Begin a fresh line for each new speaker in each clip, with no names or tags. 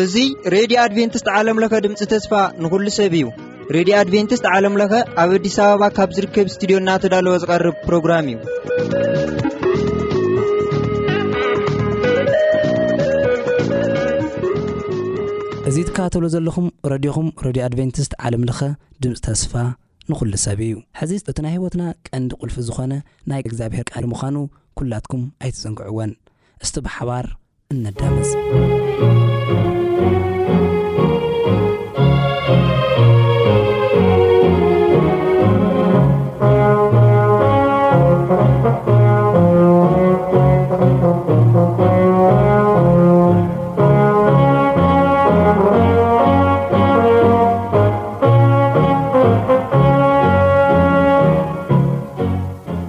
እዙይ ሬድዮ ኣድቨንትስት ዓለምለኸ ድምፂ ተስፋ ንኹሉ ሰብ እዩ ሬድዮ ኣድቨንትስት ዓለምለኸ ኣብ ኣዲስ ኣበባ ካብ ዝርከብ እስትድዮ እናተዳለወ ዝቐርብ ፕሮግራም እዩ
እዚ ትከታተሎ ዘለኹም ረድኹም ረድዮ ኣድቨንትስት ዓለምለኸ ድምጺ ተስፋ ንኹሉ ሰብ እዩ። ሕዚ እቲ ናይ ሕይወትና ቀንዲ ቁልፊ ዝኾነ ናይ እግዚኣብሔር ቃል ምዃኑ ኩላትኩም ኣይትዘንግዕወን። እስቲ ብሓባር እነዳምጽ።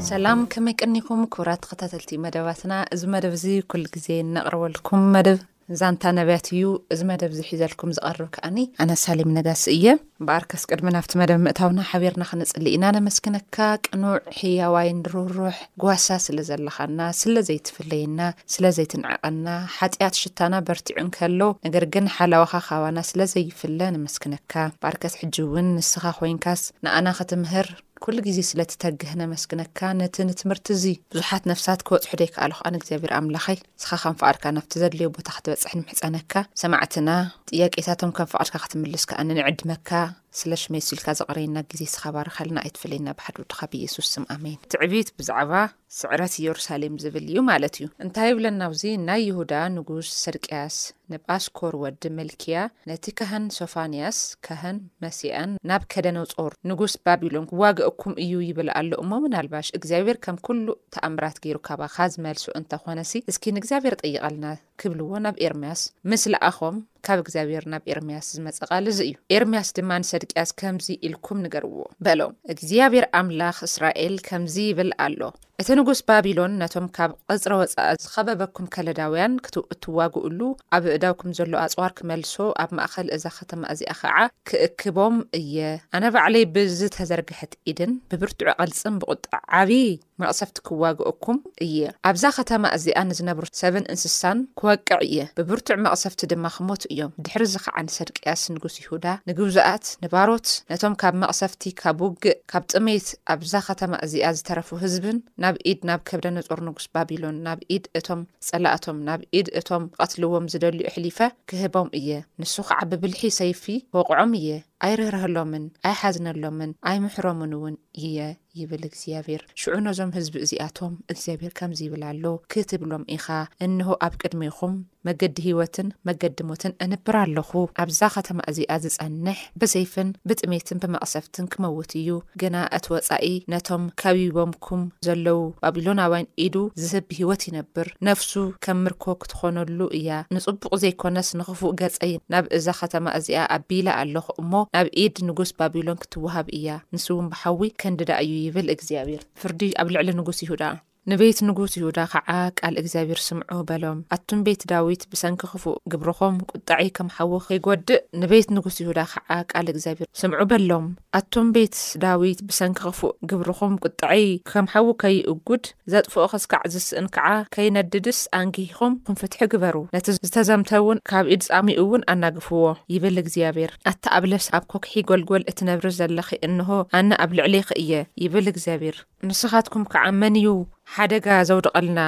ሰላም ከመይ ቀኒኹም ክብራት ተኸታተልቲ መደባትና እዚ መደብ እዚ ኩሉ ግዜ እነቕርበልኩም መደብ ዛንታ ነብያት እዩ እዚ መደብ ዝሒዘልኩም ዝቐርብ ከዓኒ ኣነ ሳሌም ነጋሲ እየ እምበኣርከስ ቅድሚ ናብቲ መደብ ምእታውና ሓቢርና ክንጽሊ ኢና ነመስግነካ ቅኑዕ ሕያዋይን ርህሩሕ ጓሳ ስለ ዘለኻና ስለ ዘይትፍለየና ስለ ዘይትንዕቐና ሓጢኣት ሽታና በርቲዑ እንከሎ ነገር ግን ሓላዋኻ ካባና ስለ ዘይፍለ ነመስግነካ ባርከስ ሕጂ እውን ንስኻ ኮይንካስ ንኣና ክትምህር ኩሉ ግዜ ስለ ትተግህ ነመስግነካ ነቲ ንትምህርቲ እዚ ብዙሓት ነፍሳት ክበጽሑ ደይከኣሉ ከኣ ንእግዚኣብሔር ኣምላኸይ ንስኻ ከም ፍቓድካ ናብቲ ዘድልዮ ቦታ ክትበጽሕ ንምሕጸነካ። ሰማዕትና፣ ጥያቄታቶም ከም ፍቓድካ ክትምልስ ከኣ ንንዕድመካ። ስለ ሽመይ ሲልካ ዘቐረየና ግዜ ስኻ ባርኸልና ኣይትፈለየና ብሓድ ወድኻ ብየሱስ ስም ኣሜን። ትዕቢት ብዛዕባ ስዕረት ኢየሩሳሌም ዝብል እዩ ማለት እዩ። እንታይ ይብለና ኣብዚ ናይ ይሁዳ ንጉስ ሰድቅያስ ንጳስኮር ወዲ መልክያ ነቲ ካህን ሶፋንያስ ካህን መሴኣን ናብከደነጾር ንጉስ ባቢሎን ክዋግኣኩም እዩ ይብል ኣሎ እሞ ምናልባሽ እግዚኣብሔር ከም ኩሉ ተኣምራት ገይሩ ካባኻ ዝመልሱ እንተ ኾነሲ እስኪ ንእግዚኣብሔር ጠይቐልና ክብልዎ ናብ ኤርምያስ ምስ ለኣኾም ካብ እግዚኣብሔር ናብ ኤርምያስ ዝመጸ ቃል እዚ እዩ። ኤርምያስ ድማ ንሰድቅያስ ከምዚ ኢልኩም ንገርዎ በሎም እግዚኣብሔር ኣምላኽ እስራኤል ከምዚ ይብል ኣሎ እቲ ንጉስ ባቢሎን ነቶም ካብ ቐጽረ ወጻኢ ዝኸበበኩም ከለዳውያን ክት እትዋግኡሉ ኣብ እእዳውኩም ዘሎ ኣጽዋር ክመልሶ ኣብ ማእኸል እዛ ኸተማ እዚኣ ኸዓ ክእክቦም እየ ኣነ ባዕለይ ብዝተዘርግሐት ኢድን ብብርቱዕ ቕልጽም ብቑጥዕ ዓቢ መቕሰፍቲ ክዋግኦኩም እየ። ኣብዛ ኸተማ እዚኣ ንዝነብሩ ሰብን እንስሳን ክወቅዕ እየ፣ ብብርቱዕ መቕሰፍቲ ድማ ኽሞቱ እዮም። ድሕርዚ ኸኣ ንሰድቅያስ ንጉስ ይሁዳ፣ ንግውዛኣት፣ ንባሮት፣ ነቶም ካብ መቕሰፍቲ፣ ካብ ውግእ፣ ካብ ጥሜት ኣብዛ ኸተማ እዚኣ ዝተረፉ ህዝብን ናብ ኢድ ናብ ከብደነጾር ንጉስ ባቢሎን፣ ናብ ኢድ እቶም ጸላእቶም፣ ናብ ኢድ እቶም ኽቐትልዎም ዝደልዩ ኣሕሊፈ ክህቦም እየ። ንሱ ኸኣ ብብልሒ ሰይፊ ክወቕዖም እየ። ኣይርህርሀሎምን፣ ኣይሓዝነሎምን፣ ኣይምሕሮምን እውን እየ ይብል እግዚኣብሄር። ሽዑ ነዞም ህዝቢ እዚኣቶም እግዚኣብሄር ከምዚ ይብል ኣሎ ክትብሎም ኢኻ፣ እንሆ፣ ኣብ ቅድሜኹም መገዲ ህይወትን መገዲ ሞትን እነብር ኣሎኹ፣ ኣብዛ ኸተማ እዚኣ ዚጸንሕ ብሰይፍን ብጥሜትን ብመቕሰፍትን ኪመውት እዩ፣ ግና እቲ ወጻኢ ነቶም ከቢቦምኩም ዘለዉ ባቢሎናውያን ኢዱ ዚህብ ብህይወት ይነብር፣ ነፍሱ ከም ምርኮ ክትኾነሉ እያ ንጽቡቕ ዘይኮነስ ንኽፉእ ገጸይ ናብ እዛ ኸተማ እዚኣ ኣቢለ ኣሎኹ እሞ ናብ ኢድ ንጉስ ባቢሎን ክትወሃብ እያ ንሱውን ብሓዊ ከንድዳ እዩ ይብል እግዚኣብሄር። ፍርዲ ኣብ ልዕሊ ንጉስ ይሁዳ። ንቤት ንጉስ ይሁዳ ኸዓ ቃል እግዚኣብሄር ስምዑ በሎም ኣቱም ቤት ዳዊት ብሰንኪ ኽፉእ ግብርኹም ቍጣዕይ ከም ሓዊ ኺጐድእ ንቤት ንጉስ ይሁዳ ኸዓ ቃል እግዚኣብሄር ስምዑ በሎም ኣቱም ቤት ዳዊት ብሰንኪ ኽፉእ ግብርኹም ቍጣዕይ ከም ሓዊ ከይእጕድ ዘጥፍኦ ከስካዕ ዝስእን ከዓ ከይነድድስ ኣንጊሂኹም ኹም ፍትሒ ግበሩ፣ ነቲ ዝተዘምተ እውን ካብ ኢድ ጻምኡ እውን ኣናግፍዎ፣ ይብል እግዚኣብሄር። ኣታ ኣብለስ ኣብ ኮክሒ ጐልጐል እትነብሪ ዘለኺ እንሆ፣ ኣነ ኣብ ልዕሌኺ እየ፣ ይብል እግዚኣብሄር። ንስኻትኩም ከዓ መን እዩ ሓደጋ ዘውድቐልና፣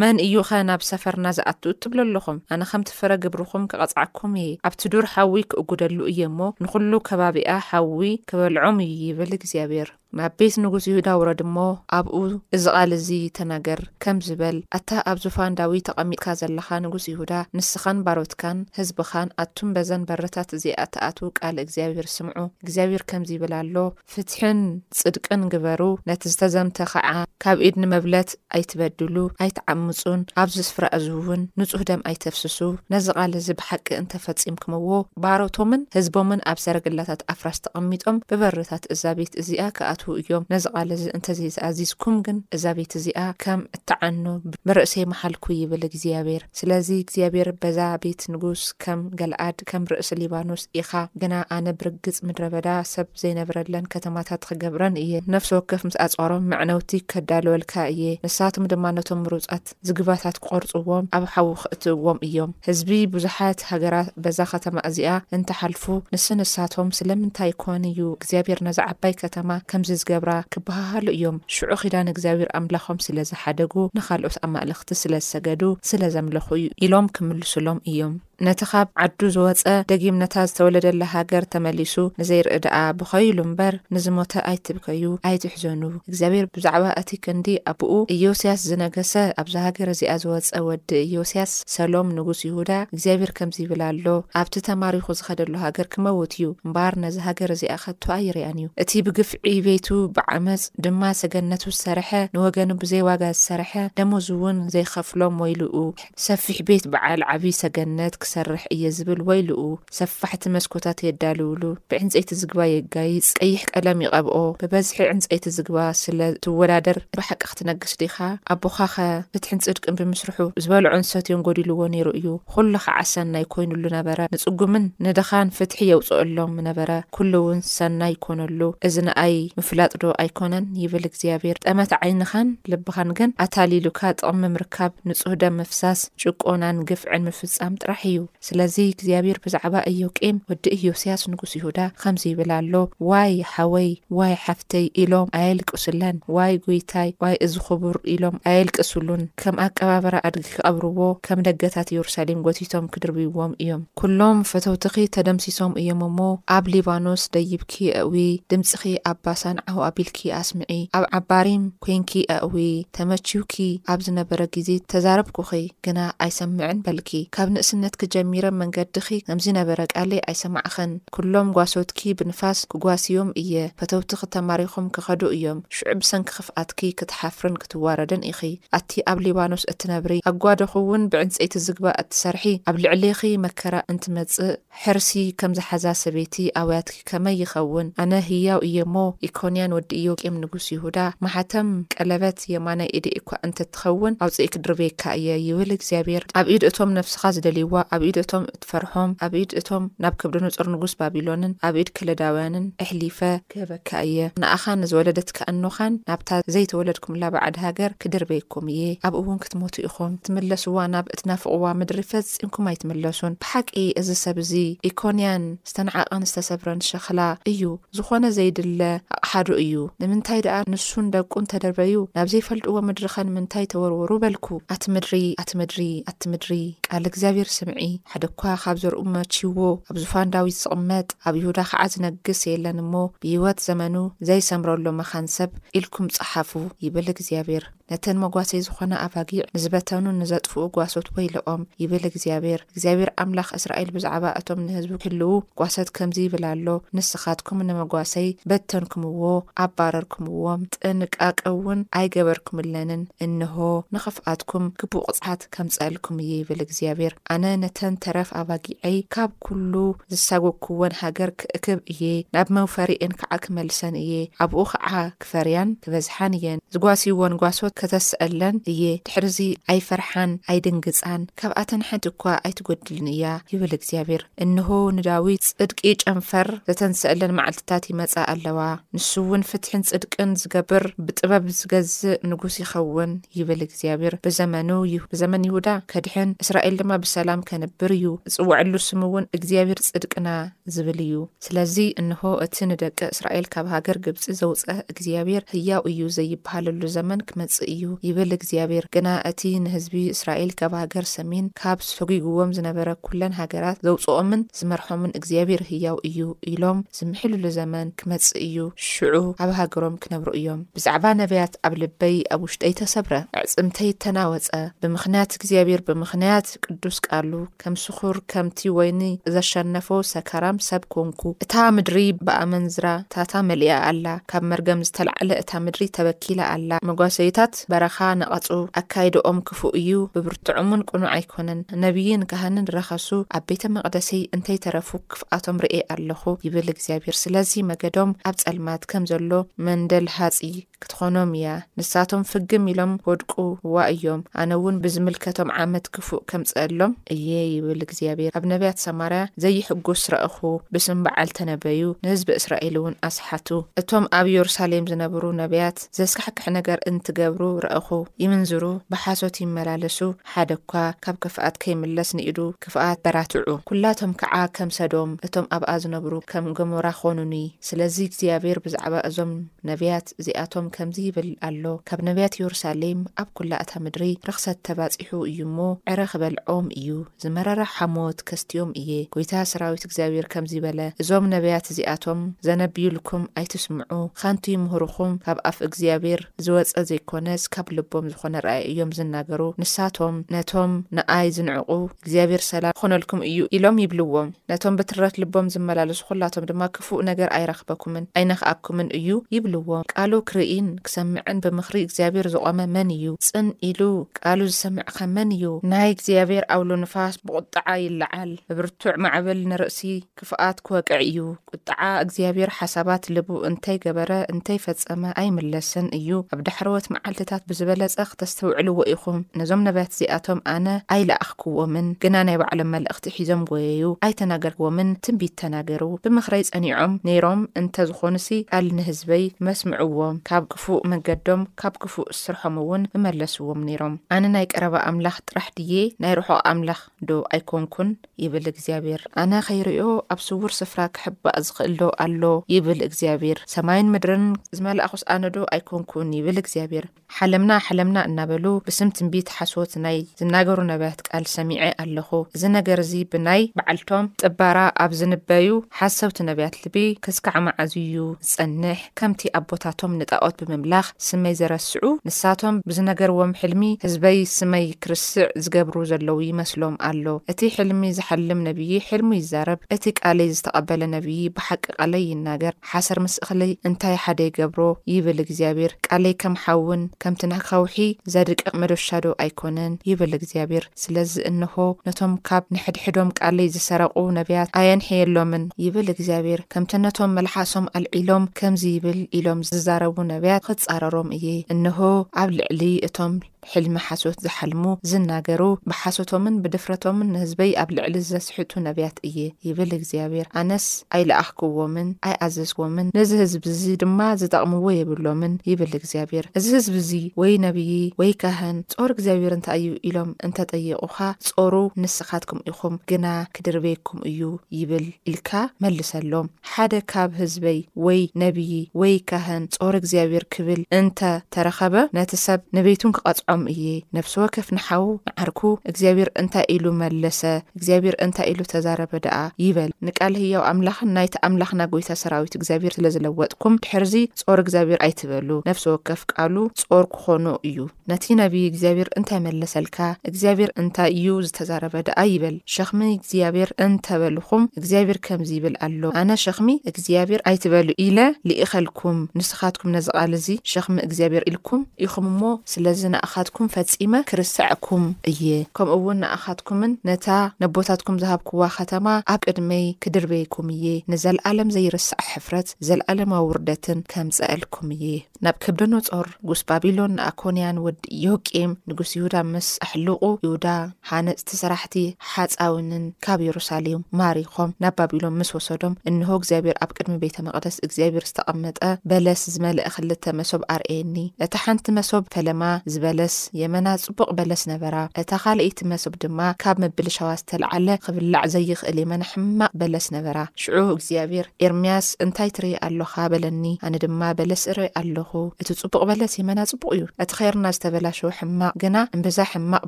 መን እዩኸ ናብ ሰፈርና ዝኣቱ እትብሉ ኣሎኹም፣ ኣነ ኸምቲ ፍረ ግብርኹም ክቐጽዓኩም እየ፣ ኣብቲ ዱር ሓዊ ክእጕደሉ እየ እሞ፣ ንዅሉ ከባቢኣ ሓዊ ክበልዖም እዩ፣ ይብል እግዚኣብሄር። ናብ ቤት ንጉስ ይሁዳ ውረድ እሞ፣ ኣብኡ እዚ ቓል እዚ ተናገር፣ ከምዚ በል፣ ኣታ ኣብ ዙፋን ዳዊት ተቐሚጥካ ዘለኻ ንጉስ ይሁዳ፣ ንስኻን ባሮትካን ህዝብኻን ኣቱም በዘን በርታት እዚኣ እትኣትዉ ቃል እግዚኣብሄር ስምዑ፣ እግዚኣብሄር ከምዚ ይብል ኣሎ፣ ፍትሕን ጽድቅን ግበሩ፣ ነቲ ዝተዘምተ ኸኣ ካብ ኢድ ንመብለት፣ ኣይትበድሉ፣ ኣይትዓምጹን፣ ኣብዚ ስፍራ እዚ እውን ንጹህ ደም ኣይተፍስሱ፣ ነዚ ቓል እዚ ብሓቂ እንተ ፈጺምክምዎ፣ ባሮቶምን ህዝቦምን ኣብ ሰረገላታት ኣፍራስ ተቐሚጦም ብበርታት እዛ ቤት እዚኣ ኪኣትዉ እዮም፣ ነዚ ቓል እዚ እንተ ዘይተኣዚዝኩም ግን፣ እዛ ቤት እዚኣ ከም እትዓኑ ብርእሰይ መሓልኩ ይብል እግዚኣብሄር። ስለዚ እግዚኣብሄር በዛ ቤት ንጉስ ከም ገልኣድ ከም ርእሲ ሊባኖስ ኢኻ፣ ግና ኣነ ብርግጽ ምድረ በዳ ሰብ፣ ዘይነብረለን ከተማታት ኽገብረን እየ፣ ነፍሲ ወከፍ ምስ ኣጽዋሮም መዕነውቲ ከዳልወልካ እየ፣ ንሳቶም ድማ ነቶም ምሩጻት ዝግባታት ክቖርጽዎም ኣብ ሓዊ ኽእትውዎም እዮም። ህዝቢ ብዙሓት ሃገራት በዛ ኸተማ እዚኣ እንተ ሓልፉ፣ ንስ ንሳቶም ስለምንታይ ኰን እዩ እግዚኣብሄር ነዛ ዓባይ ከተማ ከምዚ ዝገብራ? ክበሃሃሉ እዮም። ሽዑ ኺዳን እግዚኣብሄር ኣምላኾም ስለ ዝሓደጉ፣ ንኻልኦት ኣማእለኽቲ ስለ ዝሰገዱ፣ ስለ ዘምለኹ እዩ ኢሎም ክምልሱሎም እዮም። ነቲ ኻብ ዓዱ ዝወጸ ደጊም ነታ ዝተወለደላ ሃገር ተመሊሱ ንዘይርኢ ደኣ ብኸዩ ኢሉ እምበር፣ ንዝሞተ ኣይትብከዩ፣ ኣይትሕዘኑ። እግዚኣብሄር ብዛዕባ እቲ ክንዲ ኣቦኡ ኢዮስያስ ዝነገሰ፣ ኣብዛ ሃገር እዚኣ ዝወጸ ወዲ ኢዮስያስ፣ ሰሎም ንጉስ ይሁዳ፣ እግዚኣብሄር ከምዚ ይብል ኣሎ፣ ኣብቲ ተማሪኹ ዝኸደሉ ሃገር ክመውት እዩ፣ እምበኣር ነዛ ሃገር እዚኣ ኸቶ ኣይርእያን እዩ። እቲ ብግፍዒ ቤቱ፣ ብዓመጽ ድማ ሰገነቱ ዝሰርሐ፣ ንወገኑ ብዘይ ዋጋ ዝሰርሐ፣ ደሞዙውን ዘይኸፍሎም ወይልኡ። ሰፊሕ ቤት በዓል ዓብዪ ሰገነት ክሰርሕ እየ ዝብል ወይልኡ፣ ሰፋሕቲ መስኮታት የዳልውሉ፣ ብዕንፀይቲ ዝግባ የጋይፅ፣ ቀይሕ ቀለም ይቐብኦ፣ ብበዝሒ ዕንፀይቲ ዝግባ ስለ ትወዳደር ብሓቂ ክትነግስ ዲኻ? ኣቦኻ ከ ፍትሕን ፅድቅን ብምስርሑ ዝበልዖን ዝሰትዮን ጎዲልዎ ነይሩ እዩ፣ ኹሉ ከዓ ሰናይ ኮይንሉ ነበረ፣ ንፅጉምን ንድኻን ፍትሒ የውፀኦሎም ነበረ፣ ኩሉ ውን ሰናይ ይኮነሉ እዚ ንኣይ ምፍላጥ ዶ ኣይኮነን ይብል እግዚኣብሔር ጠመት ዓይንኻን ልብኻን ግን ኣታሊሉካ ጥቕሚ ምምርካብ ንጹህ ደም ምፍሳስ ጭቆናን ግፍዕን ምፍጻም ጥራሕ እዩ ስለዚ እግዚኣብሔር ብዛዕባ እዮቄም ወዲ እዮስያስ ንጉስ ይሁዳ ኸምዚ ይብል ኣሎ ዋይ ሓወይ ዋይ ትይ ኢሎም ኣየልቅሱለን ዋይ ጉይታይ ዋይ እዚ ኩቡር ኢሎም ኣየልቅሱሉን ከም ኣቀባብራ ኣድጊ ክቀብርዎ ከም ደገታት የሩሳሌም ጎቲቶም ክድርብይዎም እዮም ኩሎም ፈተውትኺ ተደምሲሶም እዮም እሞ ኣብ ሊባኖስ ደይብኪ ኣእዊ ድምጽኺ ኣብ ባሳን ዓው ኣቢልኪ ኣስምዒ ኣብ ዓባሪም ኮንኪ ኣእዊ ተመቺውኪ ኣብ ዝነበረ ግዜ ተዛረብኩኺ ግና ኣይሰምዕን በልኪ ካብ ንእስነትኪ ጀሚረ መንገድኺ ከምዚ ነበረ ቃለይ ኣይሰማዕኽን ኩሎም ጓሶትኪ ብንፋስ ክጓስዮም እየ ፈተውትኺ ተማሪኾም ክኸዱ እዮም ሽዑ ብሰንኪ ክፍኣትኪ ክትሓፍርን ክትዋረድን ኢኺ ኣቲ ኣብ ሊባኖስ እትነብሪ ኣብ ጓደኺ እውን ብዕንጸይቲ ዝግባ እትሰርሒ ኣብ ልዕሌኺ መከራ እንትመጽእ ሕርሲ ከም ዝሓዛ ሰበይቲ ኣውያትኪ ከመይ ይኸውን ኣነ ህያው እየ እሞ ኢኮንያን ወዲ ኢዮቄም ንጉስ ይሁዳ ማሕተም ቀለበት የማናይ ኢደይ እኳ እንተትኸውን ኣውጺኤ ክድርበየካ እየ ይብል እግዚኣብሄር ኣብ ኢድ እቶም ነፍስኻ ዝደልይዋ ኣብ ኢድ እቶም ፈርሖም ኣብ ኢድ እቶም ናብ ከብዲ ንጹር ንጉስ ባቢሎንን ኣብ ኢድ ከለዳውያንን እሕሊፈ ክህበካ እየ፣ ንኣኻን ንዝወለደትካ እኖኻን ናብታ ዘይተወለድኩምላ ባዕዲ ሃገር ክድርበየኩም እየ፣ ኣብኡውን ክትሞቱ ኢኹም፣ እትምለስዋ ናብ እትናፍቕዋ ምድሪ ፈጺምኩም ኣይትምለሱን። ብሓቂ እዚ ሰብ እዚ ኢኮንያን ዝተናዕቐን ዝተሰብረን ሸኽላ እዩ፣ ዝኾነ ዘይድለ ኣቕሓዶ እዩ? ንምንታይ ደኣ ንሱን ደቁን ተደርበዩ? ናብ ዘይፈልጥዎ ምድሪኸ ንምንታይ ተወርወሩ? በልኩ። ኣቲ ምድሪ! ኣቲ ምድሪ! ኣቲ ምድሪ! ቃል እግዚኣብሄር ስምዒ፣ ሓደኳ ካብ ዘርኡ መቺዎ ኣብ ዙፋን ዳዊት ዝቕመጥ፣ ኣብ ይሁዳ ኸዓ ዝነግስ የለን እሞ፣ ብህይወት ዘመኑ ዘይሰምረሉ መኻን ሰብ ኢልኩም ፀሓፉ፣ ይብል እግዚኣብሄር። ነተን መጓሰይ ዝኾና ኣባጊዕ ንዝበተኑ ንዘጥፍኡ ጓሶት ወይለኦም፣ ይብል እግዚኣብሄር። እግዚኣብሄር ኣምላኽ እስራኤል ብዛዕባ እቶም ንህዝቡ ክህልዉ ጓሶት ከምዚ ይብል ኣሎ፣ ንስኻትኩም ንመጓሰይ በተንኩምዎ፣ ኣባረርኩምዎም፣ ጥንቃቄውን ኣይገበርኩምለንን፣ እንሆ፣ ንኽፍኣትኩም ግቡእ ቕጽዓት ከምጽኣልኩም እየ፣ ይብል እግዚኣብሄር። ኣነ ነተን ተረፍ ኣባጊዐይ ካብ ኵሉ ዝሳጐግኩወን ሃገር ክእክብ እየ፣ ናብ መውፈሪኤን ከዓ ክመልሰን እየ፣ ኣብኡ ኸዓ። ክፈርያን ክበዝሓን እየን፣ ዝጓስይዎን ጓሶት ከተስዐለን እየ፣ ድሕርዚ ኣይፈርሓን ኣይድንግጻን፣ ካብኣተን ሓንቲ እኳ ኣይትጐድልን እያ፣ ይብል እግዚኣብሄር። እንሆ፣ ንዳዊት ጽድቂ ጨንፈር ዘተንስአለን መዓልትታት ይመጻ ኣለዋ፣ ንሱውን ፍትሕን ጽድቅን ዝገብር ብጥበብ ዝገዝእ ንጉስ ይኸውን፣ ይብል እግዚኣብሄር። ብዘመኑ ብዘመን ይሁዳ ከድሕን፣ እስራኤል ድማ ብሰላም ከንብር እዩ፣ ዝጽውዐሉ ስምውን እግዚኣብሄር ጽድቅና ዝብል እዩ። ስለዚ እንሆ፣ እቲ ንደቂ እስራኤል ካብ ሃገር ግብጺ ዘውጽአ እግዚኣብሄር ህያው እዩ ዘይብሃለሉ ዘመን ክመጽእ እዩ ይብል እግዚኣብሄር። ግና እቲ ንህዝቢ እስራኤል ካብ ሃገር ሰሜን፣ ካብ ሰጒጉዎም ዝነበረ ኵለን ሃገራት ዘውጽኦምን ዝመርሖምን እግዚኣብሄር ህያው እዩ ኢሎም ዝምሕልሉ ዘመን ክመጽእ እዩ፣ ሽዑ ኣብ ሃገሮም ክነብሩ እዮም። ብዛዕባ ነብያት ኣብ ልበይ ኣብ ውሽጠይ ተሰብረ፣ ኣዕጽምተይ ተናወጸ፣ ብምኽንያት እግዚኣብሄር ብምኽንያት ቅዱስ ቃሉ ከም ስኹር ከምቲ ወይኒ ዘሸነፎ ሰካራም ሰብ ኮንኩ። እታ ምድሪ ብኣመንዝራታታ መሊኣ ኣላ፣ ካብ መርገም ዝተላዕለ እታ ምድሪ ተበኪላ ኣላ። መጓሰይታት በረኻ ነቐጹ፣ ኣካይዳኦም ክፉእ እዩ፣ ብብርትዖምውን ቅኑዕ ኣይኮነን። ነብይን ካህንን ረኸሱ፣ ኣብ ቤተ መቕደሰይ እንተይተረፉ ክፍኣቶም ርእየ ኣሎኹ ይብል እግዚኣብሄር። ስለዚ መገዶም ኣብ ጸልማት ከም ዘሎ መንደል ሃጽ ክትኾኖም እያ ንሳቶም ፍግም ኢሎም ክወድቁ ዋ እዮም ኣነ እውን ብዝምልከቶም ዓመት ክፉእ ከምፅኣሎም እየ ይብል እግዚኣብሔር ኣብ ነቢያት ሰማርያ ዘይሕጉስ ረእኹ ብስም በዓል ተነበዩ ንህዝቢ እስራኤል እውን ኣስሓቱ እቶም ኣብ ዮርሳሌም ዝነብሩ ነቢያት ዘስካሕክሕ ነገር እንትገብሩ ረእኹ ይምንዝሩ ብሓሶት ይመላለሱ ሓደ እኳ ካብ ክፍኣት ከይምለስ ንኢዱ ክፍኣት በራትዑ ኩላቶም ከዓ ከም ሰዶም እቶም ኣብኣ ዝነብሩ ከም ገሞራ ኾኑኒ ስለዚ እግዚኣብሔር ብዛዕባ እዞም ነብያት እዚኣቶም ከምዚ ይብል ኣሎ ካብ ነብያት የሩሳሌም ኣብ ኩላ እታ ምድሪ ርኽሰት ተባጺሑ እዩ እሞ ዕረ ክበልዖም እዩ ዝመረረ ሓሞት ከስትዮም እየ ጎይታ ሰራዊት እግዚኣብሔር ከምዚ በለ እዞም ነብያት እዚኣቶም ዘነብዩልኩም ኣይትስምዑ ኻንቱ ይምህሩኹም ካብ ኣፍ እግዚኣብሔር ዝወጸ ዘይኮነስ ካብ ልቦም ዝኾነ ራእይ እዮም ዝናገሩ ንሳቶም ነቶም ንኣይ ዝንዕቁ እግዚኣብሔር ሰላም ይኹነልኩም እዩ ኢሎም ይብልዎም። ነቶም ብትረት ልቦም ዝመላለሱ ዅላቶም ድማ ክፉእ ነገር ኣይረኽበኩምን ኣይነኽኣኩምን እዩ ይብልዎም። ቃሉ ክርእይን ክሰምዕን ብምኽሪ እግዚኣብሔር ዝቖመ መን እዩ? ጽን ኢሉ ቃሉ ዝሰምዕኸ መን እዩ? ናይ እግዚኣብሔር ኣውሎ ንፋስ ብቝጥዓ ይለዓል፣ ብብርቱዕ ማዕበል ንርእሲ። ክፍኣት ክወቅዕ እዩ ቁጥዓ እግዚኣብሔር ሓሳባት ልቡ እንተይ ገበረ እንተይ ፈጸመ ኣይምለስን እዩ ኣብ ዳሕረዎት መዓልትታት ብዝበለጸ ክተስተውዕልዎ ኢኹም ነዞም ነብያት እዚኣቶም ኣነ ኣይለኣኽክዎምን ግና ናይ ባዕሎም መልእኽቲ ሒዞም ጎየዩ ኣይተናገርክዎምን ትንቢት ተናገሩ ብምኽረይ ጸኒዖም ነይሮም እንተ ዝኾኑሲ ቃል ንህዝበይ መስምዕዎም ካብ ክፉእ መገዶም ካብ ክፉእ ስርሖምውን ምመለስዎም ነይሮም ኣነ ናይ ቀረባ ኣምላኽ ጥራሕ ድየ ናይ ርሑቕ ኣምላኽ ዶ ኣይኮንኩን ይብል እግዚኣብሔር ኣነ ከይርእዮ ኣብ ስውር ስፍራ ክሕባእ ዝኽእል ዶ ኣሎ ይብል እግዚኣብሔር ሰማይን ምድርን ዝመላእኹስ ኣነ ዶ ኣይኮንኩን ይብል እግዚኣብሔር ሓለምና ሓለምና እናበሉ ብስም ትንቢት ሓሶት ናይ ዝናገሩ ነቢያት ቃል ሰሚዐ ኣለኹ እዚ ነገር እዚ ብናይ በዓልቶም ጥባራ ኣብ ዝንበዩ ሓሰውቲ ነቢያት ልቢ ክስካዕ መዓዝ እዩ ዝጸንሕ ከምቲ ኣቦታቶም ንጣኦት ብምምላኽ ስመይ ዘረስዑ፣ ንሳቶም ብዝነገርዎም ሕልሚ ህዝበይ ስመይ ክርስዕ ዝገብሩ ዘለዉ ይመስሎም ኣሎ። እቲ ሕልሚ ዝሓልም ነብዪ ሕልሙ ይዛረብ፣ እቲ ቃለይ ዝተቐበለ ነብዪ ብሓቂ ቃለይ ይናገር። ሓሰር ምስ እኽለይ እንታይ ሓደ ይገብሮ? ይብል እግዚኣብሄር። ቃለይ ከም ሓውን ከምቲ ንከውሒ ዘድቅቕ መዶሻዶ ኣይኮነን? ይብል እግዚኣብሄር። ስለዚ እንሆ፣ ነቶም ካብ ንሕድሕዶም ቃለይ ዝሰረቑ ነብያት ኣየንሕየሎምን ይብል እግዚኣብሄር፣ ከምቲ ነቶም መልሓሶም ኣልዒሎም ከምዚ ይብል ኢሎም ዝዛረቡ ነብያት ኽጻረሮም እየ። እንሆ፣ ኣብ ልዕሊ እቶም ሕልሚ ሓሶት ዝሓልሙ፣ ዝናገሩ፣ ብሓሶቶምን ብድፍረቶምን ንህዝበይ ኣብ ልዕሊ ዘስሕቱ ነብያት እየ ይብል እግዚኣብሄር፣ ኣነስ ኣይለኣኽክዎምን፣ ኣይኣዘዝክዎምን፣ ነዚ ህዝቢ እዚ ድማ ዝጠቕምዎ የብሎምን ይብል እግዚኣብሄር። እዚ ህዝቢ እዚ ወይ ነብዪ ወይ ካህን፣ ጾር እግዚኣብሔር እንታይ እዩ ኢሎም እንተ ጠየቁኻ ጾሩ ንስኻትኩም ኢኹም ግና ክድርብየኩም እዩ ይብል ኢልካ መልሰሎም ሓደ ካብ ህዝበይ ወይ ነብዪ ወይ ካህን ጾር እግዚኣብሔር ክብል እንተ ተረኸበ ነቲ ሰብ ንቤቱን ክቐጽዖም እየ ነፍሲ ወከፍ ንሓዉ ንዓርኩ እግዚኣብሔር እንታይ ኢሉ መለሰ እግዚኣብሔር እንታይ ኢሉ ተዛረበ ደኣ ይበል ንቃል ህያው ኣምላኽን ናይቲ ኣምላኽና ጎይታ ሰራዊት እግዚኣብሔር ስለ ዝለወጥኩም ድሕርዚ ጾር እግዚኣብሔር ኣይትበሉ ነፍሲ ወከፍ ቃሉ ጾር ክኾኖ እዩ። ነቲ ነቢይ እግዚኣብሔር እንታይ መለሰልካ? እግዚኣብሔር እንታይ እዩ ዝተዛረበ ደኣ ይበል። ሸኽሚ እግዚኣብሔር እንተ በልኹም፣ እግዚኣብሔር ከምዚ ይብል ኣሎ፣ ኣነ ሸኽሚ እግዚኣብሔር ኣይትበሉ ኢለ ልኢኸልኩም፣ ንስኻትኩም ነዚ ቓል እዚ ሸኽሚ እግዚኣብሔር ኢልኩም። ኢኹም እሞ፣ ስለዚ ንኣኻትኩም ፈጺመ ክርስዐኩም እየ፣ ከምኡውን ንኣኻትኩምን ነታ ነቦታትኩም ዝሃብኩዋ ኸተማ ኣብ ቅድመይ ክድርበየኩም እየ፣ ንዘለኣለም ዘይርሳዕ ሕፍረት፣ ዘለኣለማዊ ውርደትን ከምጽኣልኩም እየ። ናብ ከብደኖጾር ንጉስ ባቢሎን ንኣኮንያን ወዲ ኢዮቄም ንጉስ ይሁዳ ምስ ኣሕሉቑ ይሁዳ ሃነጽቲ ሰራሕቲ ሓጻውንን ካብ የሩሳሌም ማሪኾም ናብ ባቢሎን ምስ ወሰዶም እንሆ እግዚኣብሔር ኣብ ቅድሚ ቤተ መቕደስ እግዚኣብሔር ዝተቐመጠ በለስ ዝመልአ ክልተ መሶብ ኣርኣየኒ እታ ሓንቲ መሶብ ፈለማ ዝበለስ የመና ጽቡቕ በለስ ነበራ እታ ካልኣይቲ መሶብ ድማ ካብ ምብልሻዋ ዝተልዓለ ክብላዕ ዘይኽእል የመና ሕማቕ በለስ ነበራ ሽዑ እግዚኣብሄር፣ ኤርምያስ፣ እንታይ ትርኢ ኣሎኻ? በለኒ። ኣነ ድማ፣ በለስ እርኢ ኣሎኹ። እቲ ጽቡቕ በለስ የመና ጽቡቕ እዩ፣ እቲ ኼርና ዝተበላሸወ ሕማቕ ግና እምብዛ ሕማቕ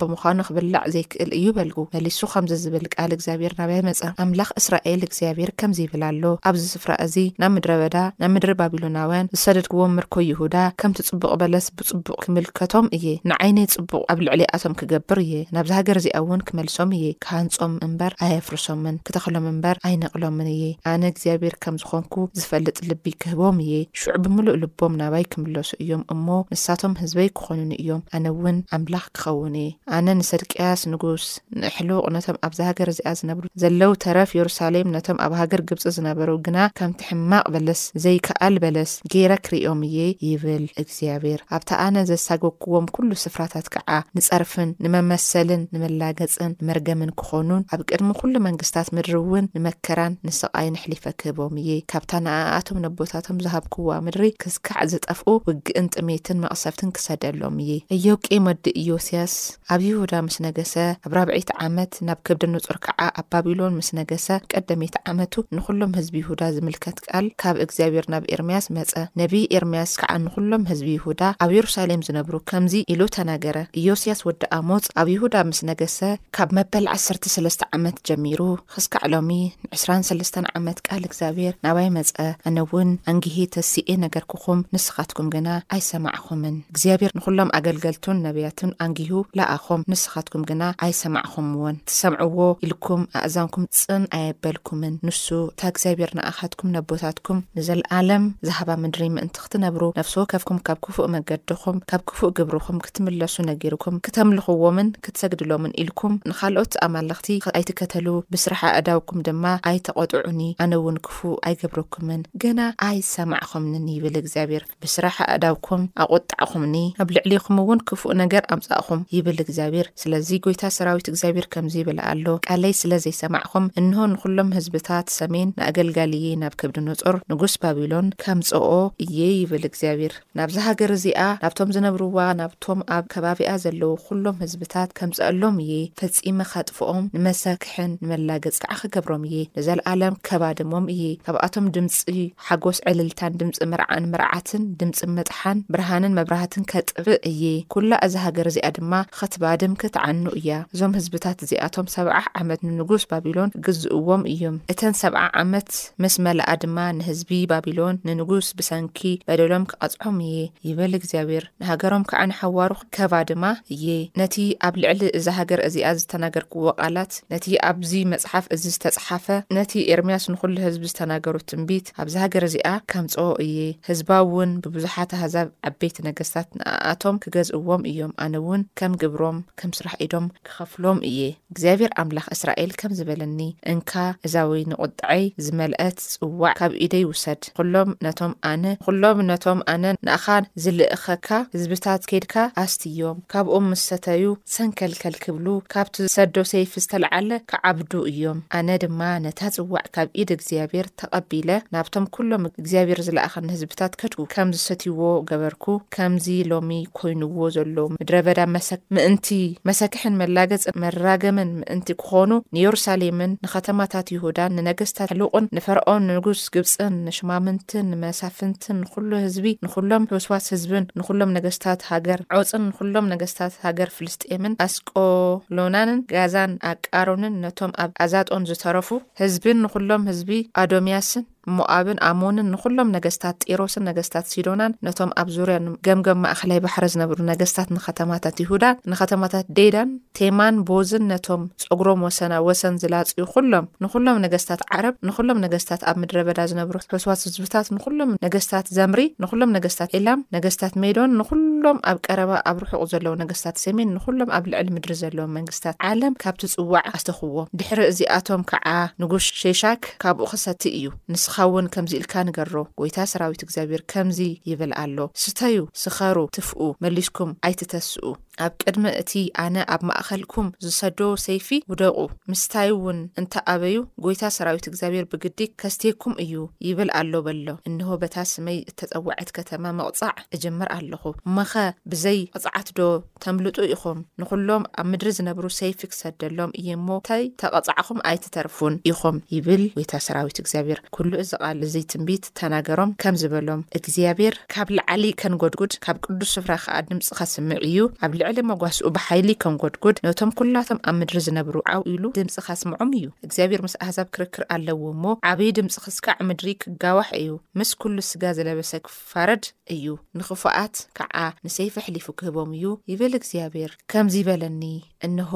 ብምዃኑ ኺብላዕ ዘይክእል እዩ በልኩ። መሊሱ ኸምዚ ዚብል ቃል እግዚኣብሄር ናባይ መጸ፣ ኣምላኽ እስራኤል እግዚኣብሄር ከምዚ ይብል ኣሎ፣ ኣብዚ ስፍራ እዚ፣ ናብ ምድረ በዳ፣ ናብ ምድሪ ባቢሎናውያን፣ ዝሰደድክዎም ምርኮ ይሁዳ፣ ከምቲ ጽቡቕ በለስ ብጽቡቕ ክምልከቶም እየ፣ ንዓይነይ ጽቡቕ ኣብ ልዕሊኣቶም ክገብር እየ፣ ናብዛ ሃገር እዚኣ እውን ክመልሶም እየ። ክሃንጾም እምበር ኣየፍርሶምን፣ ክተኽሎም እምበር ኣይነቕሎምን እየ። ኣነ እግዚኣብሄር ከም ዝዀንኩ ዝፈልጥ ልቢ ክህቦም እየ፣ ሽዑ ብምሉእ ልቦም ናባይ ክምለሱ እዮም እሞ፣ ንሳቶም ህዝበይ ክዀኑኒ እዮም፣ ኣነ እውን ኣምላኽ ክኸውን እየ። ኣነ ንሰድቅያስ ንጉስ፣ ንእሕሉቕ፣ ነቶም ኣብዛ ሃገር እዚኣ ዝነብሩ ዘለዉ ተረፍ የሩሳሌም፣ ነቶም ኣብ ሃገር ግብጺ ዝነበሩ ግና ከምቲ ሕማቕ በለስ፣ ዘይከኣል በለስ፣ ገይረ ክርእዮም እየ ይብል እግዚኣብሔር። ኣብቲ ኣነ ዘሳጐግዎም ኵሉ ስፍራታት ከዓ ንፀርፍን ንመመሰልን ንመላገፅን ንመርገምን ክዀኑን ኣብ ቅድሚ ኵሉ መንግስታት ምድሪ እውን ንመከራን ንስቓይን ኣሕሊፈ ክህቦም እየ። ካብታ ንኣኣቶም ነቦታቶም ዝሃብክዋ ምድሪ ክዝካዕ ዝጠፍኡ ውግእን ጥሜትን መቕሰፍትን ክሰደሎም እየ። ኢዮቄም ወዲ ኢዮስያስ። ኣብ ይሁዳ ምስ ነገሰ፣ ኣብ ራብዐይቲ ዓመት፣ ናብ ከብደኖጾር ከኣ ኣብ ባቢሎን ምስ ነገሰ፣ ቀደመይቲ ዓመቱ፣ ንዅሎም ህዝቢ ይሁዳ ዚምልከት ቃል ካብ እግዚኣብሄር ናብ ኤርምያስ መጸ። ነብዪ ኤርምያስ ከኣ ንዅሎም ህዝቢ ይሁዳ ኣብ የሩሳሌም ዝነብሩ ከምዚ ኢሉ ተናገረ፣ ኢዮስያስ ወዲ ኣሞጽ ኣብ ይሁዳ ምስ ነገሰ፣ ካብ መበል ዓሰርተ ሰለስተ ዓመት ጀሚሩ፣ ኽስካዕ ሎሚ ንዕስራን ሰለስተን ዓመት ቃል እግዚኣብሄር ናባይ መጸ፣ ኣነውን ኣንጊሄ ተሲኤ ነገርኩኹም፣ ንስኻትኩም ግና ኣይሰማዕኹምን። እግዚኣብሄር ንኹሎም ኣገልገልቱን ነብያቱን ኣንጊሁ ለኣኾም፣ ንስኻትኩም ግና ኣይሰማዕኹምዎን። ትሰምዕዎ ኢልኩም ኣእዛንኩም ጽን ኣየበልኩምን፣ ንሱ እታ እግዚኣብሄር ንኣኻትኩም ነቦታትኩም ንዘለኣለም ዝሃባ ምድሪ ምእንቲ ክትነብሩ ነፍሲ ወከፍኩም ካብ ክፉእ መገድኹም ካብ ክፉእ ግብርኹም ክትምለሱ ነጊርኩም ክተምልኹዎምን ክትሰግድሎምን ኢልኩም ንኻልኦት ኣማልኽቲ ኣይትከተሉ ብስራሕ ኣእዳውኩም ድማ ኣይተቖጥዑኒ ኣነ እውን ክፉእ ኣይገብረኩምን ገና ኣይሰማዕኹምንን ይብል እግዚኣብሄር ብስራሕ ኣእዳውኩም ኣቖጣዕኹምኒ ኣብ ልዕሌኹም እውን ክፉእ ነገር ኣምጻእኹም ይብል እግዚኣብሄር። ስለዚ ጐይታ ሰራዊት እግዚኣብሄር ከምዚ ይብል ኣሎ፣ ቃለይ ስለ ዘይሰማዕኹም፣ እንሆ፣ ንዅሎም ህዝብታት ሰሜን፣ ንኣገልጋሊየይ ናብከብድነጾር ንጉስ ባቢሎን ከምጽኦ እየ ይብል እግዚኣብሄር። ናብዛ ሃገር እዚኣ፣ ናብቶም ዝነብርዋ፣ ናብቶም ኣብ ከባቢኣ ዘለዉ ዅሎም ህዝብታት ከምጽኣሎም እየ፣ ፈጺመ ኻጥፍኦም፣ ንመሳክሕን ንመላገጺ ከዓ ኽገብሮም እየ፣ ንዘለኣለም ከባድሞም እየ፣ ካብኣቶም ድምጺ። ሓጎስ ዕልልታን ድምጺ መርዓን መርዓትን ድምጺ መጥሓን ብርሃንን መብራህትን ከጥፍእ እየ ኩላ እዛ ሃገር እዚኣ ድማ ኽትባድም ክትዓኑ እያ እዞም ህዝብታት እዚኣቶም ሰብዓ ዓመት ንንጉስ ባቢሎን ክግዝእዎም እዩም እተን ሰብዓ ዓመት ምስ መለኣ ድማ ንህዝቢ ባቢሎን ንንጉስ ብሰንኪ በደሎም ክቐጽዖም እየ ይብል እግዚኣብሔር። ንሃገሮም ከኣ ንሓዋሩ ከቫድማ እየ። ነቲ ኣብ ልዕሊ እዛ ሃገር እዚኣ ዝተናገርክዎ ቃላት፣ ነቲ ኣብዚ መጽሓፍ እዚ ዝተጽሓፈ፣ ነቲ ኤርምያስ ንኹሉ ህዝቢ ዝተናገሮ ትንቢት ኣብዛ ሃገር እዚኣ ከምጽኦ እየ። ህዝባ እውን ብብዙሓት ኣህዛብ ዓበይቲ ነገስታት ንኣኣቶም ክገዝእዎም እዮም፣ ኣነ እውን ከም ግብሮም ከም ስራሕ ኢዶም ክኸፍሎም እየ እግዚኣብሄር ኣምላኽ እስራኤል ከምዚ በለኒ እንካ እዛ ወይኒ ቍጥዐይ ዝመልአት ጽዋዕ ካብ ኢደይ ውሰድ ዅሎም ነቶም ኣነ ንዅሎም ነቶም ኣነ ንኣኻ ዝልእኸካ ህዝብታት ኬድካ ኣስትዮም ካብኦም ምስ ሰተዩ ሰንከልከል ክብሉ ካብቲ ዝሰዶ ሰይፊ ዝተልዓለ ክዓብዱ እዮም ኣነ ድማ ነታ ጽዋዕ ካብ ኢድ እግዚኣብሄር ተቐቢለ፣ ናብቶም ኵሎም እግዚኣብሄር ዝለኣኸኒ ህዝብታት ከድኩ፣ ከም ዝሰትይዎ ገበርኩ፣ ከምዚ ሎሚ ኰይንዎ ዘሎ ምድረ በዳ መሰክ ምእንቲ መሰክሕን መላገጽን መራገምን ምእንቲ ክዀኑ፣ ንዮርሳሌምን ንኸተማታት ይሁዳን ንነገስታት ሕሉቁን ንፈርኦን ንጉስ ግብጽን ንሽማምንትን ንመሳፍንትን ንዅሉ ህዝቢ ንዅሎም ሕውስዋስ ህዝብን ንዅሎም ነገስታት ሃገር ዖጽን ንዅሎም ነገስታት ሃገር ፍልስጥኤምን ኣስቀሎናንን ጋዛን ኣቃሮንን ነቶም ኣብ ኣዛጦን ዝተረፉ ህዝብን ንዅሎም ህዝቢ ኣዶምያስን ሞኣብን ኣሞንን ንዅሎም ነገስታት ጢሮስን ነገስታት ሲዶናን ነቶም ኣብ ዙርያ ገምገም ማእከላይ ባሕሪ ዝነብሩ ነገስታት ንኸተማታት ይሁዳ ንኸተማታት ዴዳን ቴማን ቦዝን ነቶም ጸጕሮም ወሰና ወሰን ዝላጽዩ ዅሎም ንዅሎም ነገስታት ዓረብ ንዅሎም ነገስታት ኣብ ምድረ በዳ ዝነብሩ ሕሱዋት ህዝብታት ንዅሎም ነገስታት ዘምሪ ንዅሎም ነገስታት ኤላም ነገስታት ሜዶን ንዅሎም ኣብ ቀረባ ኣብ ርሑቕ ዘለዉ ነገስታት ሰሜን ንዅሎም ኣብ ልዕሊ ምድሪ ዘለዎም መንግስታት ዓለም ካብ ትጽዋዕ ኣስተኹዎ። ድሕሪ እዚኣቶም ከኣ ንጉስ ሼሻክ ካብኡ ኺሰቲ እዩ። ንስኻውን ከምዚ ኢልካ ንገሮ፣ ጐይታ ሰራዊት እግዚኣብሄር ከምዚ ይብል ኣሎ፣ ስተዩ፣ ስኸሩ፣ ትፍኡ፣ መሊስኩም ኣይትተስኡ። ኣብ ቅድሚ እቲ ኣነ ኣብ ማእከልኩም ዝሰዶ ሰይፊ ውደቑ። ምስታይውን እንተ ኣበዩ፣ ጐይታ ሰራዊት እግዚኣብሄር ብግዲ ከስትየኩም እዩ፣ ይብል ኣሎ በሎ። እንሆ፣ በታ ስመይ እተጸውዐት ከተማ ምቕጻዕ እጅምር ኣለኹ። እሞኸ ብዘይ ቕጽዓትዶ ተምልጡ ኢኹም ንኹሎም ኣብ ምድሪ ዝነብሩ ሰይፊ ክሰደሎም እየ እሞ እንተ ተቐጻዕኹም ኣይትተርፉን ኢኹም ይብል ጐይታ ሰራዊት እግዚኣብሔር ኵሉ እዚ ቓል እዚ ትንቢት ተናገሮም ከምዚ በሎም እግዚኣብሔር ካብ ለዓሊ ከንጐድጕድ ካብ ቅዱስ ስፍራ ኸኣ ድምጺ ኸስምዕ እዩ ኣብ ልዕሊ መጓስኡ ብሓይሊ ከንጐድጕድ ነቶም ኵላቶም ኣብ ምድሪ ዝነብሩ ዓው ኢሉ ድምጺ ኸስምዖም እዩ እግዚኣብሔር ምስ ኣሕዛብ ክርክር ኣለዎ እሞ ዓብዪ ድምጺ ኽስካዕ ምድሪ ክጋዋሕ እዩ ምስ ኵሉ ሥጋ ዝለበሰ ክፋረድ እዩ፣ ንኽፉኣት ከዓ ንሰይፊ ኣሕሊፉ ክህቦም እዩ፣ ይብል እግዚኣብሄር። ከምዙይ በለኒ፣ እንሆ፣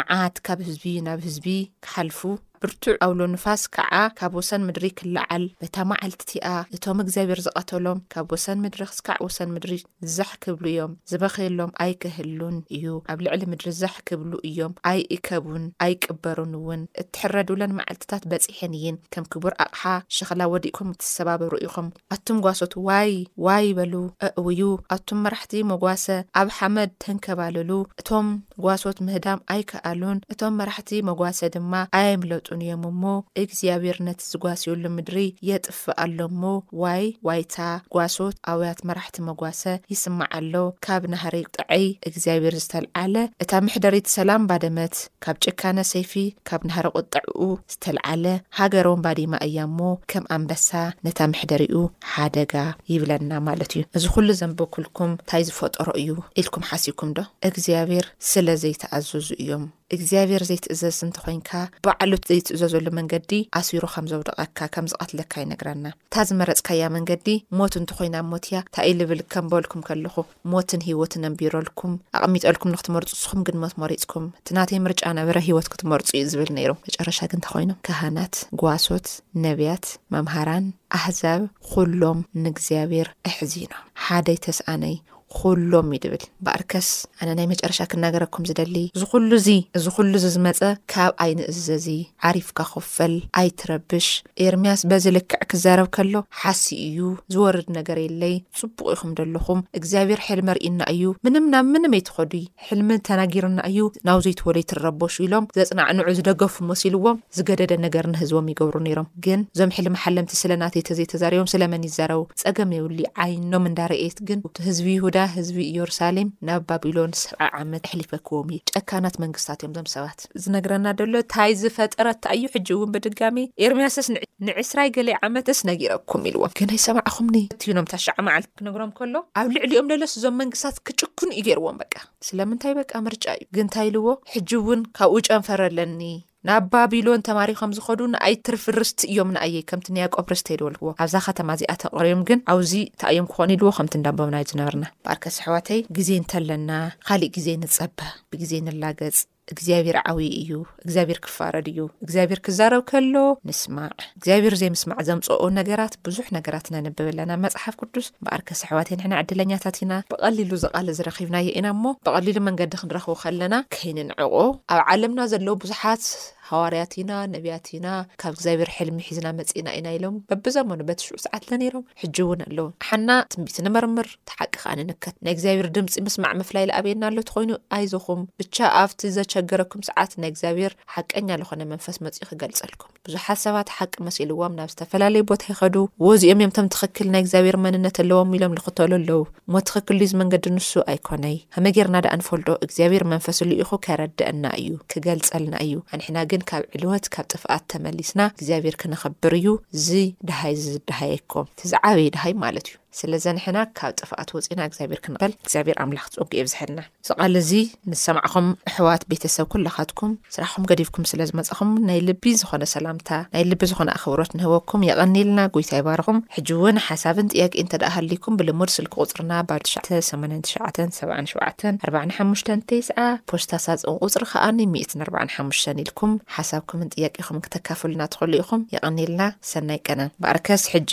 መዓት ካብ ህዝቢ ናብ ህዝቢ ክሓልፉ፣ ብርቱዕ ዐውሎ ንፋስ ከዓ ካብ ወሰን ምድሪ ክለዓል፣ በታ መዓልቲ እቲኣ እቶም እግዚኣብሄር ዝቐተሎም ካብ ወሰን ምድሪ ኽስካዕ ወሰን ምድሪ ዛሕ ክብሉ እዮም፣ ዝበኸየሎም ኣይክህሉን እዩ፣ ኣብ ልዕሊ ምድሪ ዛሕ ክብሉ እዮም፣ ኣይእከቡን፣ ኣይቅበሩን እውን። እትሕረዱለን መዓልትታት በፂሐን እየን፣ ከም ክቡር ኣቕሓ ሸኽላ ወዲቕኩም እትሰባበሩ ኢኹም። ኣቱም ጓሶት ዋይ ዋይ በሉ ኣእውዩ ኣቱም መራሕቲ መጓሰ ኣብ ሓመድ ተንከባለሉ እቶም ጓሶት ምህዳም ኣይከኣሉን እቶም መራሕቲ መጓሰ ድማ ኣየምለጡን እዮም እሞ እግዚኣብሔር ነቲ ዝጓስዮሉ ምድሪ የጥፍኣሎም እሞ ዋይ ዋይታ ጓሶት ኣውያት መራሕቲ መጓሰ ይስማዕ ኣሎ ካብ ናህሪ ጥዕይ እግዚኣብሔር ዝተልዓለ እታ መሕደሪት ሰላም ባደመት ካብ ጭካነ ሰይፊ ካብ ናህሪ ቁጠዕኡ ዝተልዓለ ሃገሮም ባዲማ እያ እሞ ከም ኣንበሳ ነታ መሕደሪኡ ሓደጋ ይብለና ማለት እዩ እዚ ኩሉ ዘንበኩልኩም ታይ ዝፈጠሮ እዩ ኢልኩም ሓሲብኩም ዶ እግዚኣብሔር ስለ ዘይተኣዘዙ እዮም እግዚኣብሔር ዘይትእዘዝ እንተኮይንካ ባዕሉ ዘይትእዘዘሉ መንገዲ ኣሲሩ ከም ዘውደቀካ ከም ዝቀትለካ ይነግረና እታ ዝመረፅካያ መንገዲ ሞት እንተኮይና ሞት እያ ታይ ልብል ከም በልኩም ከለኩ ሞትን ሂወትን ኣንቢረልኩም ኣቐሚጠልኩም ንክትመርጹ ንስኹም ግን ሞት መሪጽኩም እቲ ናተይ ምርጫ ነበረ ሂወት ክትመርጹ እዩ ዝብል ነይሩ መጨረሻ ግን እንታይ ኮይኖም ካህናት ጓሶት ነብያት መምሃራን ኣህዛብ ኹሎም ንእግዚኣብሔር እሕዚኖም ሓደይ ተስኣነይ ኹሎም እዩ ድብል በኣርከስ ኣነ ናይ መጨረሻ ክናገረኩም ዝደሊ እዚ ኩሉ እዚ እዚ ኩሉ እዚ ዝመፀ ካብ ኣይንእዘዚ ዓሪፍካ ኮፈል ኣይትረብሽ ኤርምያስ በዚ ልክዕ ክዛረብ ከሎ ሓሲ እዩ ዝወርድ ነገር የለይ ጽቡቅ ኢኹም ደለኹም እግዚኣብሔር ሕልሚ ኣርኢና እዩ ምንም ናብ ምንም ኣይትኸዱይ ሕልሚ ተናጊርና እዩ ናብ ዘይትወደይ ትረበሹ ኢሎም ዘጽናዕንዑ ዝደገፉ መሲልዎም ዝገደደ ነገር ንህዝቦም ይገብሩ ነይሮም ግን ዞም ሕልሚ ሓለምቲ ስለ ናተይ ተዘይተዛሪቦም ስለ መን ይዛረቡ ጸገም የብሉይ ዓይኖም እንዳረኤት ግን ህዝቢ ይሁዳ ህዝቢ ኢዮርሳሌም ናብ ባቢሎን ሰብዓ ዓመት ኣሕሊፈክዎም እዩ ጨካናት መንግስታት እዮም ዞም ሰባት። ዝነግረና ደሎ ታይ ዝፈጠረት ኣዩ ሕጂ ውን ብድጋሚ ኤርምያስስ ንዕስራይ ገሌ ዓመትስ ነጊረኩም ኢልዎም ግን ኣይሰማዕኹምኒ ትዩኖም ታሽዓ መዓልቲ ክነግሮም ከሎ ኣብ ልዕሊኦም ለለስ እዞም መንግስታት ክጭኩኑ ዩ ገርዎም በቃ ስለምንታይ በቃ ምርጫ እዩ ግን ታይ ኢልዎ ሕጂ ውን ካብኡ ጨንፈረ ኣለኒ ናብ ባቢሎን ተማሪኾም ዝኸዱ ንኣይ ትርፊ ርስቲ እዮም ንኣየይ ከምቲ ንያቆብ ርስቲ የድወልክዎ ኣብዛ ከተማ እዚኣ ተቐርዮም ግን ኣውዚ ተኣዮም ክኾኑ ኢልዎ ከምቲ እንዳንበብናዩ ዝነበርና ባርከስ ኣሕዋተይ ግዜ እንተለና ካሊእ ግዜ ንፀበ ብግዜ ንላገፅ እግዚኣብሔር ዓውዪ እዩ እግዚኣብሔር ክፋረድ እዩ እግዚኣብሔር ክዛረብ ከሎ ንስማዕ እግዚኣብሔር ዘይምስማዕ ዘምፅኦ ነገራት ብዙሕ ነገራት ነንብብ ኣለና መፅሓፍ ቅዱስ በኣር ከሰሕዋት ንሕና ዕድለኛታት ኢና ብቐሊሉ ዝቓለ ዝረኺብናዮ ኢና እሞ ብቐሊሉ መንገዲ ክንረኽቡ ከለና ከይንንዕቆ ኣብ ዓለምና ዘለዉ ብዙሓት ሃዋርያት ኢና ነቢያት ኢና ካብ እግዚኣብሔር ሕልሚ ሒዝና መፂእና ኢና ኢሎም በብዘመኑ በቲ ሽዑ ሰዓት ለነይሮም ሕጂ እውን ኣለዉ ሓና ትንቢት ንመርምር እቲ ሓቂ ከኣ ንንከት ናይ እግዚኣብሔር ድምጺ ምስማዕ ምፍላይ ልኣበየና ኣሎ ተኾይኑ ኣይዞኹም ብቻ ኣብቲ ዘቸገረኩም ሰዓት ናይ እግዚኣብሔር ሓቀኛ ልኾነ መንፈስ መጺኡ ክገልጸልኩም እዩ ብዙሓት ሰባት ሓቂ መሲልዎም ናብ ዝተፈላለዩ ቦታ ይኸዱ ወዚኦም እዮም ተም ትኽክል ናይ እግዚኣብሔር መንነት ኣለዎም ኢሎም ልኽተሉ ኣለዉ እሞ ትኽክል ድዩ ዝመንገዲ ንሱ ኣይኮነይ ከመይ ጌርና ደኣ ንፈልጦ እግዚኣብሔር መንፈስ ልኢኹ ከረደእና እዩ ክገልጸልና እዩ ኣንሕና ግን ካብ ዕልወት ካብ ጥፍኣት ተመሊስና እግዚኣብሔር ክነኸብር እዩ እዚ ደሃይ ዝደሃየኩም እቲ ዝዓበየ ደሃይ ማለት እዩ ስለ ዘንሕና ካብ ጥፍኣት ወጺና እግዚኣብሔር ክንቐል እግዚኣብሔር ኣምላኽ ጸጉ የብዝሐልና። እዚ ቃል እዚ ንሰማዕኹም ኣሕዋት ቤተሰብ ኩላኻትኩም ስራሕኹም ገዲፍኩም ስለ ዝመጻኹም ናይ ልቢ ዝኾነ ሰላምታ ናይ ልቢ ዝኾነ ኣኽብሮት ንህበኩም የቐንየልና ጎይታ ይባርኹም ሕጂ እውን ሓሳብን ጥያቄ እንተደኣ ሃሊኩም ብልሙድ ስልኪ ቁጽርና ባር ትሽዓተ ሰማንያን ትሽዓተን ሰብዓን ሸውዓተን ኣርባዓን ሓሙሽተን ቴስዓ ፖስታ ሳጹን ቁጽሪ ከኣ ሚእትን ኣርባዓን ሓሙሽተን ኢልኩም ሓሳብኩምን ጥያቄኹምን ክተካፍሉና ትኽእሉ ኢኹም የቐንየልና ሰናይ ቀነ በኣርከስ ሕጂ